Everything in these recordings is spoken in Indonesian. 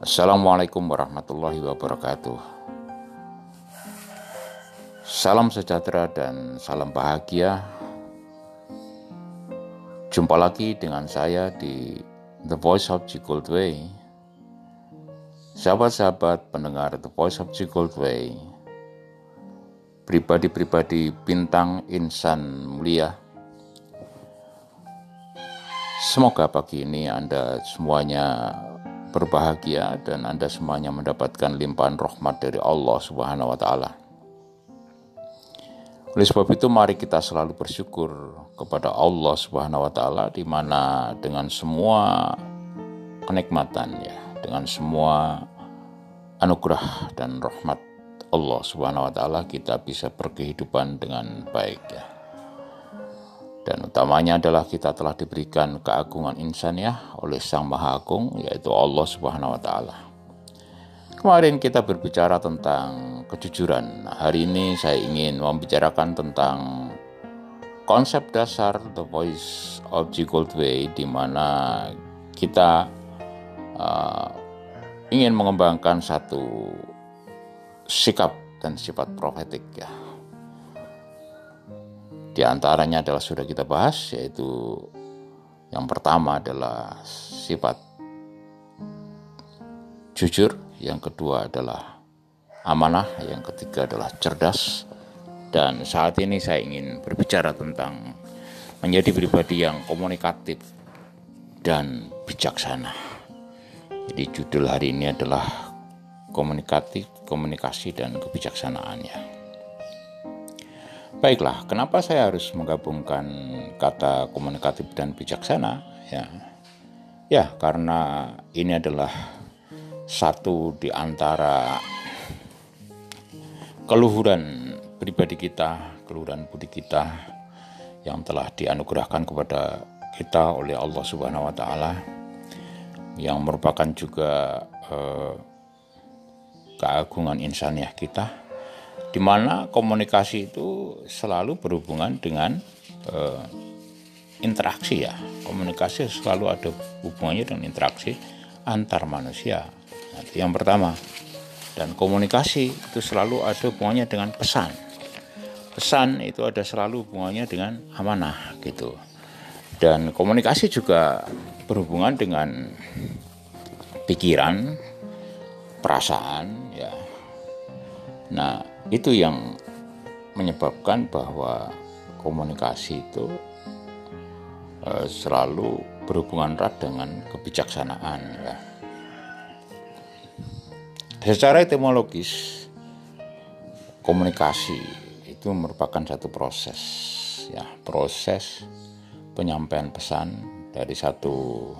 Assalamualaikum warahmatullahi wabarakatuh. Salam sejahtera dan salam bahagia. Jumpa lagi dengan saya di The Voice of Gold Way. Sahabat-sahabat pendengar The Voice of Gold Way, pribadi-pribadi bintang insan mulia. Semoga pagi ini Anda semuanya berbahagia dan Anda semuanya mendapatkan limpahan rahmat dari Allah Subhanahu wa taala. Oleh sebab itu mari kita selalu bersyukur kepada Allah Subhanahu wa taala di mana dengan semua kenikmatan ya, dengan semua anugerah dan rahmat Allah Subhanahu wa taala kita bisa berkehidupan dengan baik ya. Dan utamanya adalah kita telah diberikan keagungan insaniah oleh Sang Maha Agung yaitu Allah Subhanahu wa taala. Kemarin kita berbicara tentang kejujuran. Hari ini saya ingin membicarakan tentang konsep dasar The Voice of G Goldway di mana kita uh, ingin mengembangkan satu sikap dan sifat profetik ya di antaranya adalah sudah kita bahas yaitu yang pertama adalah sifat jujur, yang kedua adalah amanah, yang ketiga adalah cerdas. Dan saat ini saya ingin berbicara tentang menjadi pribadi yang komunikatif dan bijaksana. Jadi judul hari ini adalah komunikatif, komunikasi dan kebijaksanaannya. Baiklah, kenapa saya harus menggabungkan kata komunikatif dan bijaksana? Ya, ya karena ini adalah satu di antara keluhuran pribadi kita, keluhuran budi kita yang telah dianugerahkan kepada kita oleh Allah Subhanahu wa taala yang merupakan juga eh, keagungan insaniah kita di mana komunikasi itu selalu berhubungan dengan uh, interaksi ya. Komunikasi selalu ada hubungannya dengan interaksi antar manusia. Nah, itu yang pertama. Dan komunikasi itu selalu ada hubungannya dengan pesan. Pesan itu ada selalu hubungannya dengan amanah gitu. Dan komunikasi juga berhubungan dengan pikiran perasaan ya. Nah itu yang menyebabkan bahwa komunikasi itu uh, selalu berhubungan erat dengan kebijaksanaan ya. Secara etimologis komunikasi itu merupakan satu proses ya, proses penyampaian pesan dari satu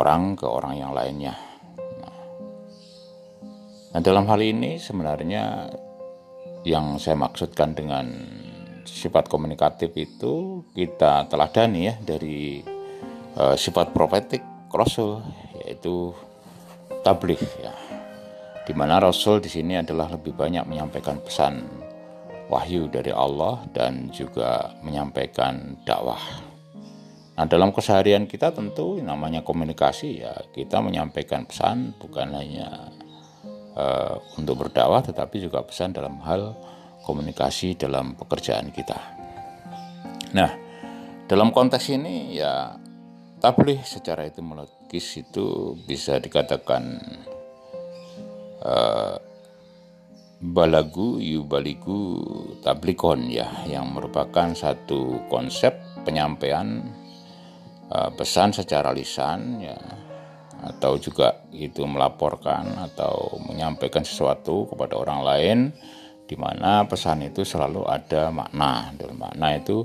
orang ke orang yang lainnya Nah, dalam hal ini sebenarnya yang saya maksudkan dengan sifat komunikatif itu kita teladani ya dari uh, sifat profetik Rasul yaitu tabligh ya. Di mana Rasul di sini adalah lebih banyak menyampaikan pesan wahyu dari Allah dan juga menyampaikan dakwah. Nah, dalam keseharian kita tentu namanya komunikasi ya, kita menyampaikan pesan bukan hanya uh, untuk berdakwah tetapi juga pesan dalam hal komunikasi dalam pekerjaan kita. Nah, dalam konteks ini ya tabligh secara etimologis itu bisa dikatakan uh, balagu yubaligu tablikon ya yang merupakan satu konsep penyampaian uh, pesan secara lisan ya atau juga itu melaporkan atau menyampaikan sesuatu kepada orang lain di mana pesan itu selalu ada makna dan makna itu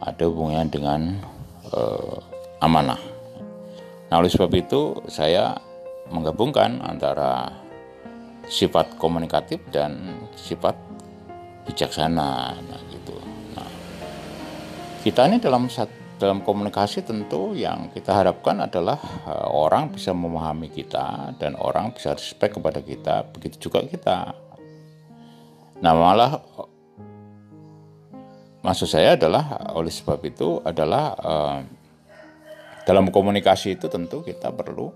ada hubungannya dengan uh, amanah. Nah, oleh sebab itu saya menggabungkan antara sifat komunikatif dan sifat bijaksana nah gitu. Nah, kita ini dalam satu dalam komunikasi tentu yang kita harapkan adalah uh, orang bisa memahami kita dan orang bisa respect kepada kita begitu juga kita. Nah malah maksud saya adalah oleh sebab itu adalah dalam komunikasi itu tentu kita perlu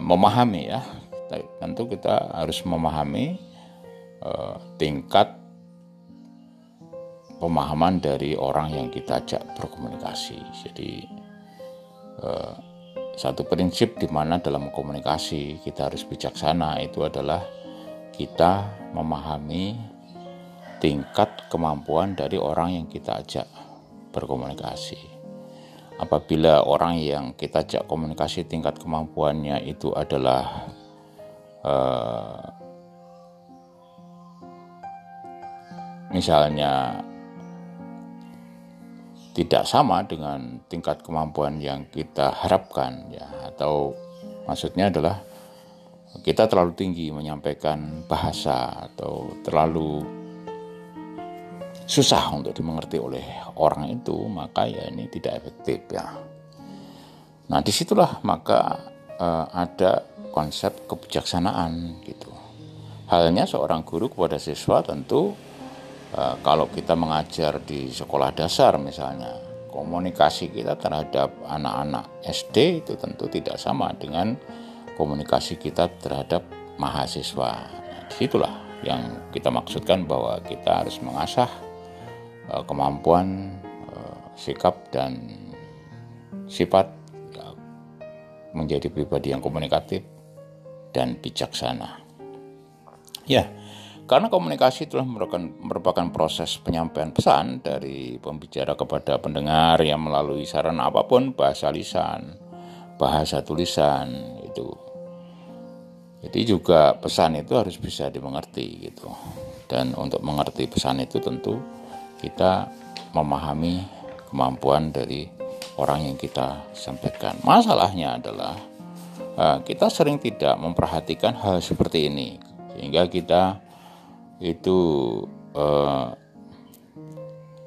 memahami ya. Tentu kita harus memahami tingkat pemahaman dari orang yang kita ajak berkomunikasi jadi uh, satu prinsip di mana dalam komunikasi kita harus bijaksana itu adalah kita memahami tingkat kemampuan dari orang yang kita ajak berkomunikasi. Apabila orang yang kita ajak komunikasi tingkat kemampuannya itu adalah uh, misalnya tidak sama dengan tingkat kemampuan yang kita harapkan ya. Atau maksudnya adalah kita terlalu tinggi menyampaikan bahasa atau terlalu susah untuk dimengerti oleh orang itu maka ya ini tidak efektif ya. Nah di situlah maka uh, ada konsep kebijaksanaan gitu. Halnya seorang guru kepada siswa tentu uh, kalau kita mengajar di sekolah dasar misalnya komunikasi kita terhadap anak-anak SD itu tentu tidak sama dengan komunikasi kita terhadap mahasiswa. Di situlah yang kita maksudkan bahwa kita harus mengasah uh, kemampuan uh, sikap dan sifat menjadi pribadi yang komunikatif dan bijaksana. Ya, karena komunikasi telah merupakan, merupakan proses penyampaian pesan dari pembicara kepada pendengar yang melalui sarana apa pun bahasa lisan, bahasa tulisan itu jadi juga pesan itu harus bisa dimengerti gitu. Dan untuk mengerti pesan itu tentu kita memahami kemampuan dari orang yang kita sampaikan. Masalahnya adalah eh, kita sering tidak memperhatikan hal seperti ini sehingga kita itu eh,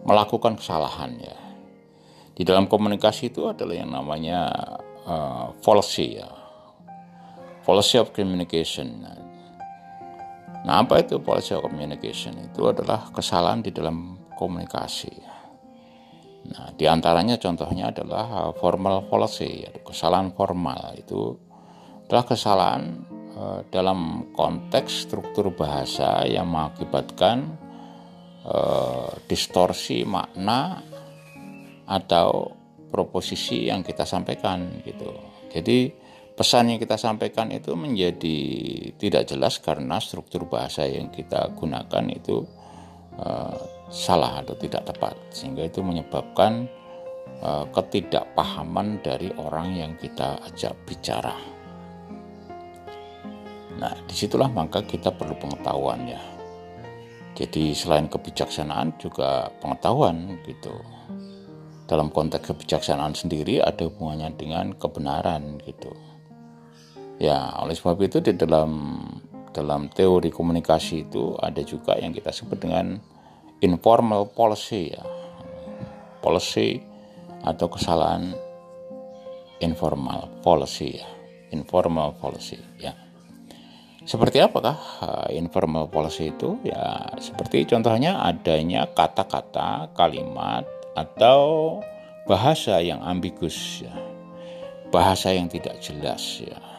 melakukan kesalahan ya. Di dalam komunikasi itu adalah yang namanya uh, policy ya policy of communication. Nah, apa itu policy of communication? Itu adalah kesalahan di dalam komunikasi. Nah, di antaranya contohnya adalah uh, formal policy, kesalahan formal itu adalah kesalahan dalam konteks struktur bahasa yang mengakibatkan uh, distorsi makna atau proposisi yang kita sampaikan gitu. Jadi pesan yang kita sampaikan itu menjadi tidak jelas karena struktur bahasa yang kita gunakan itu uh, salah atau tidak tepat sehingga itu menyebabkan uh, ketidakpahaman dari orang yang kita ajak bicara. Nah, di situlah maka kita perlu pengetahuan ya. Jadi selain kebijaksanaan juga pengetahuan gitu. Dalam konteks kebijaksanaan sendiri ada hubungannya dengan kebenaran gitu. Ya, oleh sebab itu di dalam dalam teori komunikasi itu ada juga yang kita sebut dengan informal policy ya. Policy atau kesalahan informal policy ya. Informal policy ya. Seperti apakah uh, informal policy itu? Ya, seperti contohnya adanya kata-kata, kalimat atau bahasa yang ambigus ya. Bahasa yang tidak jelas ya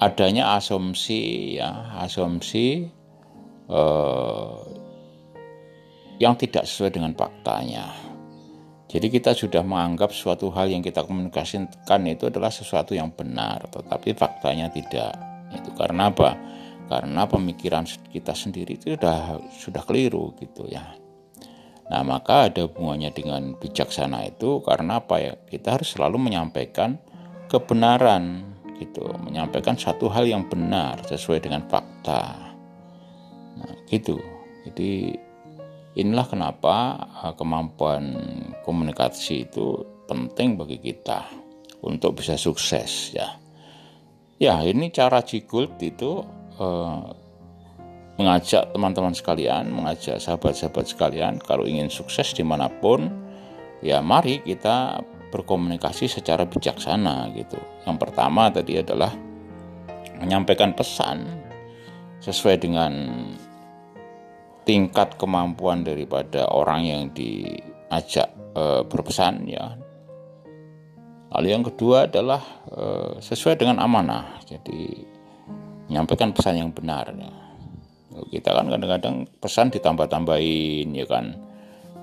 adanya asumsi ya asumsi eh, yang tidak sesuai dengan faktanya. Jadi kita sudah menganggap suatu hal yang kita komunikasikan itu adalah sesuatu yang benar, tetapi faktanya tidak. Itu karena apa? Karena pemikiran kita sendiri itu sudah sudah keliru gitu ya. Nah, maka ada hubungannya dengan bijaksana itu karena apa ya? Kita harus selalu menyampaikan kebenaran gitu menyampaikan satu hal yang benar sesuai dengan fakta nah gitu jadi inilah kenapa uh, kemampuan komunikasi itu penting bagi kita untuk bisa sukses ya ya ini cara Jigult itu eh, mengajak teman-teman sekalian mengajak sahabat-sahabat sekalian kalau ingin sukses di mana pun ya mari kita berkomunikasi secara bijaksana gitu. Yang pertama tadi adalah menyampaikan pesan sesuai dengan tingkat kemampuan daripada orang yang diajak e, berpesan ya. Lalu yang kedua adalah uh, sesuai dengan amanah. Jadi menyampaikan pesan yang benar. Kita kan kadang-kadang pesan ditambah-tambahin ya kan.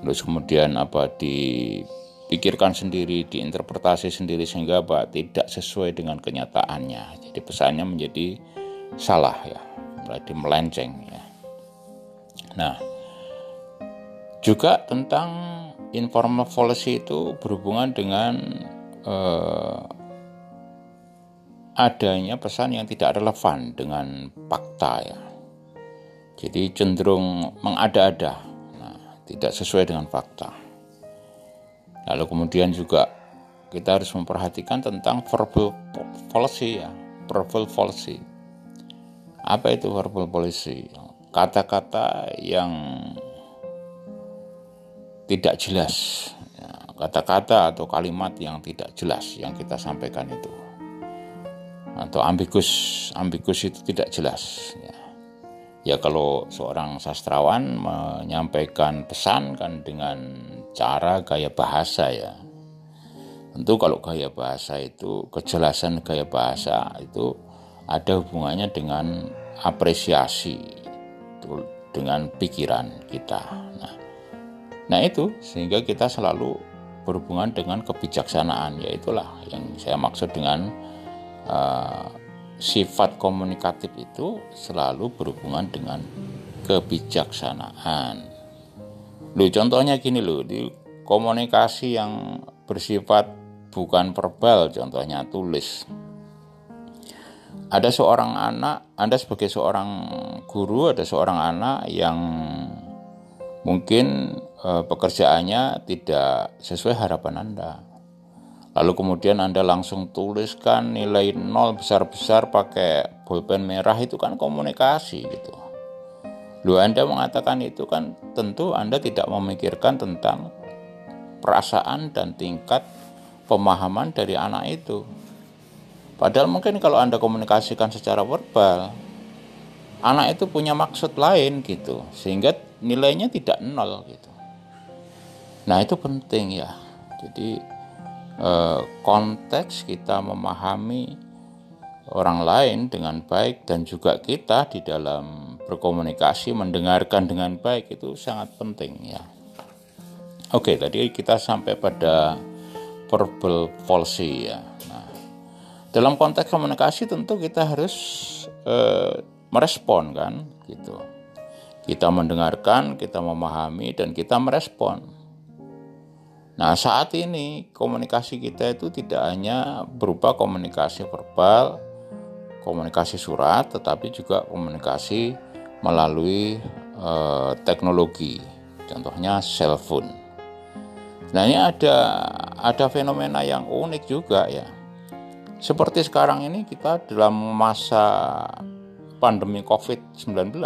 Terus kemudian apa dipikirkan sendiri, diinterpretasi sendiri sehingga apa tidak sesuai dengan kenyataannya. Jadi pesannya menjadi salah ya, berarti melenceng ya. Nah, juga tentang informal policy itu berhubungan dengan eh, adanya pesan yang tidak relevan dengan fakta ya. Jadi cenderung mengada-ada, nah, tidak sesuai dengan fakta. Lalu kemudian juga kita harus memperhatikan tentang verbal policy ya, verbal policy. Apa itu verbal policy? Kata-kata yang tidak jelas kata-kata atau kalimat yang tidak jelas yang kita sampaikan itu. Atau ambigus ambigus itu tidak jelas ya. ya kalau seorang sastrawan menyampaikan pesan kan dengan cara gaya bahasa ya. Tentu kalau gaya bahasa itu kejelasan gaya bahasa itu ada hubungannya dengan apresiasi dengan pikiran kita. Nah nah itu sehingga kita selalu berhubungan dengan kebijaksanaan yaitulah yang saya maksud dengan uh, sifat komunikatif itu selalu berhubungan dengan kebijaksanaan. Lu contohnya gini loh di komunikasi yang bersifat bukan verbal contohnya tulis. Ada seorang anak, Anda sebagai seorang guru, ada seorang anak yang mungkin e, pekerjaannya tidak sesuai harapan Anda. Lalu kemudian Anda langsung tuliskan nilai nol besar-besar pakai pulpen merah itu kan komunikasi gitu. Lu Anda mengatakan itu kan tentu Anda tidak memikirkan tentang perasaan dan tingkat pemahaman dari anak itu. Padahal mungkin kalau Anda komunikasikan secara verbal, anak itu punya maksud lain gitu, sehingga nilainya tidak nol gitu. Nah itu penting ya. Jadi eh, konteks kita memahami orang lain dengan baik dan juga kita di dalam berkomunikasi mendengarkan dengan baik itu sangat penting ya. Oke tadi kita sampai pada verbal policy ya. Nah, dalam konteks komunikasi tentu kita harus eh, merespon kan gitu kita mendengarkan, kita memahami, dan kita merespon. Nah, saat ini komunikasi kita itu tidak hanya berupa komunikasi verbal, komunikasi surat, tetapi juga komunikasi melalui eh, teknologi, contohnya cellphone. Nah, ini ada ada fenomena yang unik juga ya. Seperti sekarang ini kita dalam masa pandemi COVID-19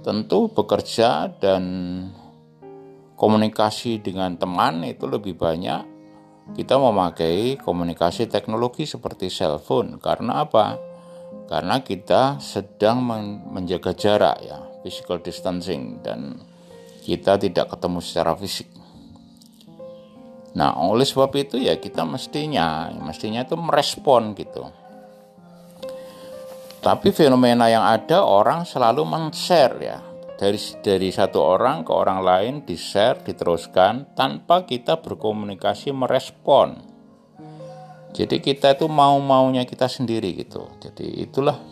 tentu bekerja dan komunikasi dengan teman itu lebih banyak kita memakai komunikasi teknologi seperti cellphone karena apa? Karena kita sedang menjaga jarak ya, physical distancing dan kita tidak ketemu secara fisik. Nah, oleh sebab itu ya kita mestinya mestinya itu merespon gitu tapi fenomena yang ada orang selalu men-share ya. Dari dari satu orang ke orang lain di-share, diteruskan tanpa kita berkomunikasi merespon. Jadi kita itu mau-maunya kita sendiri gitu. Jadi itulah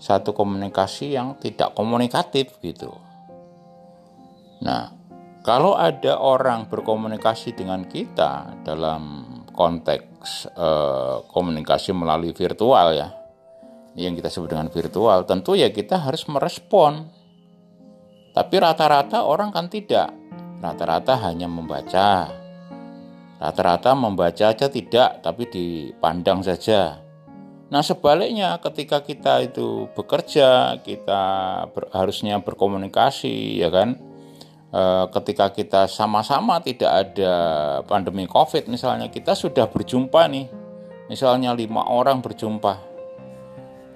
satu komunikasi yang tidak komunikatif gitu. Nah, kalau ada orang berkomunikasi dengan kita dalam konteks eh, komunikasi melalui virtual ya, yang kita sebut dengan virtual, tentu ya kita harus merespon. Tapi rata-rata orang kan tidak. Rata-rata hanya membaca. Rata-rata membaca aja tidak, tapi dipandang saja. Nah sebaliknya ketika kita itu bekerja, kita ber, harusnya berkomunikasi, ya kan? E, ketika kita sama-sama tidak ada pandemi COVID misalnya, kita sudah berjumpa nih. Misalnya lima orang berjumpa,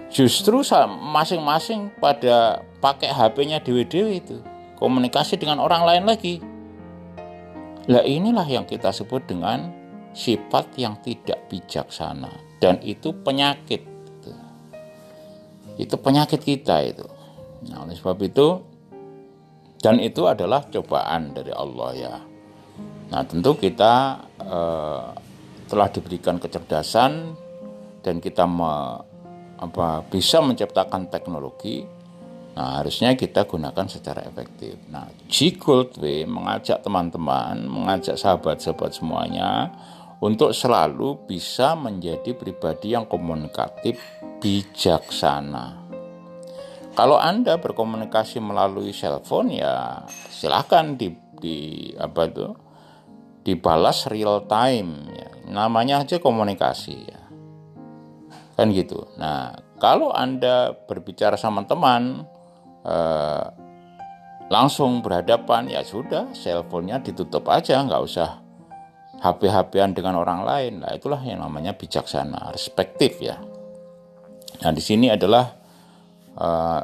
justru masing-masing pada pakai HP-nya dewe-dewe itu. Komunikasi dengan orang lain lagi. Lah inilah yang kita sebut dengan sifat yang tidak bijaksana. Dan itu penyakit. Itu, penyakit kita itu. Nah oleh sebab itu dan itu adalah cobaan dari Allah ya. Nah tentu kita eh, telah diberikan kecerdasan dan kita me, apa, bisa menciptakan teknologi Nah, harusnya kita gunakan secara efektif. Nah, G Gold mengajak teman-teman, mengajak sahabat-sahabat semuanya untuk selalu bisa menjadi pribadi yang komunikatif bijaksana. Kalau Anda berkomunikasi melalui cellphone ya silahkan di, di apa itu dibalas real time ya. Namanya aja komunikasi ya. Kan gitu. Nah, kalau Anda berbicara sama teman eh, langsung berhadapan ya sudah cellphone-nya ditutup aja nggak usah HP-HPan dengan orang lain. Lah itulah yang namanya bijaksana respektif ya. Nah di sini adalah uh,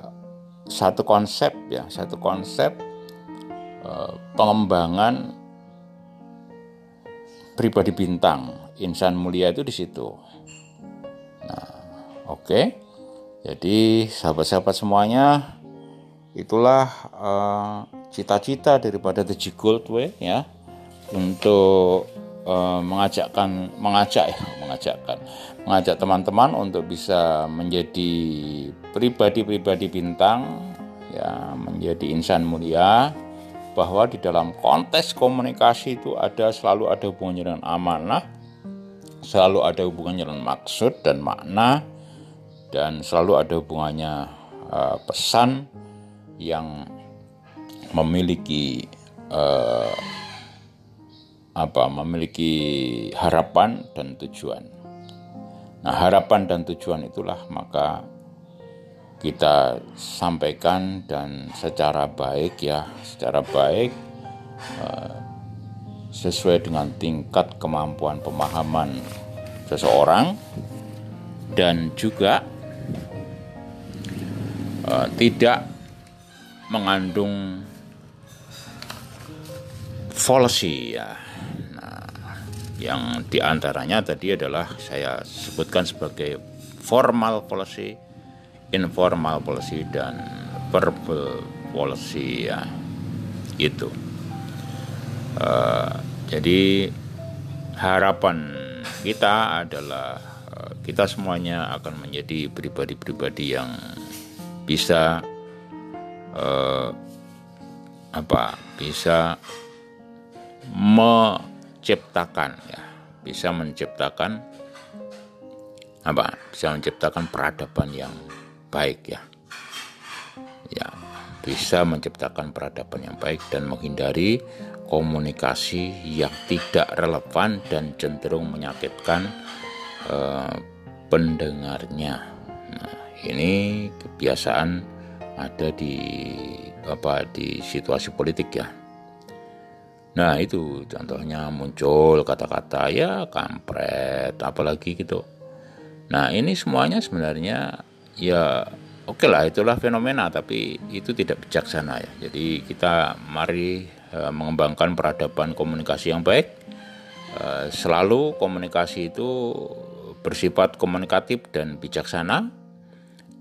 satu konsep ya satu konsep uh, pengembangan pribadi bintang. Insan mulia itu di situ nah oke okay. jadi sahabat-sahabat semuanya itulah eh, cita-cita uh, daripada The G Gold Way ya untuk uh, mengajakkan mengajak ya mengajakkan mengajak teman-teman untuk bisa menjadi pribadi-pribadi bintang ya menjadi insan mulia bahwa di dalam konteks komunikasi itu ada selalu ada hubungannya dengan amanah selalu ada hubungannya dengan maksud dan makna dan selalu ada hubungannya uh, pesan yang memiliki uh, apa memiliki harapan dan tujuan. Nah, harapan dan tujuan itulah maka kita sampaikan dan secara baik ya, secara baik uh, sesuai dengan tingkat kemampuan pemahaman seseorang dan juga uh, tidak mengandung policy ya. Nah, yang di antaranya tadi adalah saya sebutkan sebagai formal policy, informal policy dan verbal policy ya. Itu. Uh, jadi harapan kita adalah uh, kita semuanya akan menjadi pribadi-pribadi yang bisa eh, apa bisa menciptakan ya. Bisa menciptakan apa? Bisa menciptakan peradaban yang baik ya. Ya bisa menciptakan peradaban yang baik dan menghindari komunikasi yang tidak relevan dan cenderung menyakitkan eh, pendengarnya. Nah, ini kebiasaan ada di apa di situasi politik ya. Nah itu contohnya muncul kata-kata ya kampret apalagi gitu. Nah ini semuanya sebenarnya ya oke okay lah itulah fenomena tapi itu tidak bijaksana ya. Jadi kita mari mengembangkan peradaban komunikasi yang baik. Uh, selalu komunikasi itu bersifat komunikatif dan bijaksana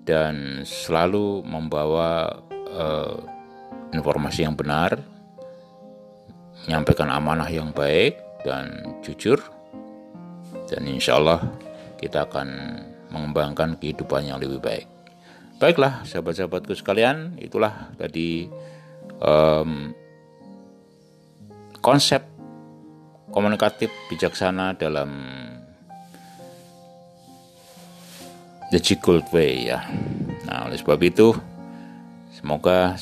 dan selalu membawa uh, informasi yang benar, menyampaikan amanah yang baik dan jujur, dan insya Allah kita akan mengembangkan kehidupan yang lebih baik. Baiklah, sahabat-sahabatku sekalian, itulah tadi um, konsep komunikatif bijaksana dalam the Gold way ya. Nah, oleh sebab itu semoga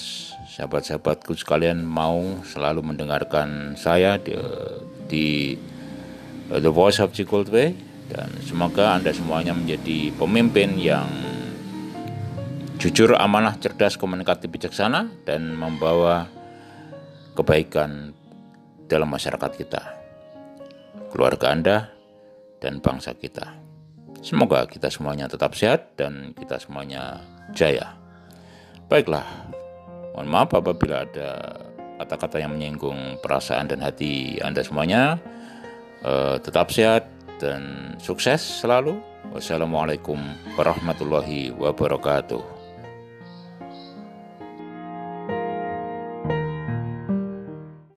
sahabat-sahabatku sekalian mau selalu mendengarkan saya di, di uh, The Voice of Gold Way dan semoga Anda semuanya menjadi pemimpin yang jujur, amanah, cerdas, komunikatif, bijaksana dan membawa kebaikan dalam masyarakat kita, keluarga Anda, dan bangsa kita. Semoga kita semuanya tetap sehat dan kita semuanya jaya. Baiklah, mohon maaf apabila ada kata-kata yang menyinggung perasaan dan hati Anda semuanya. Uh, tetap sehat dan sukses selalu. Wassalamualaikum warahmatullahi wabarakatuh.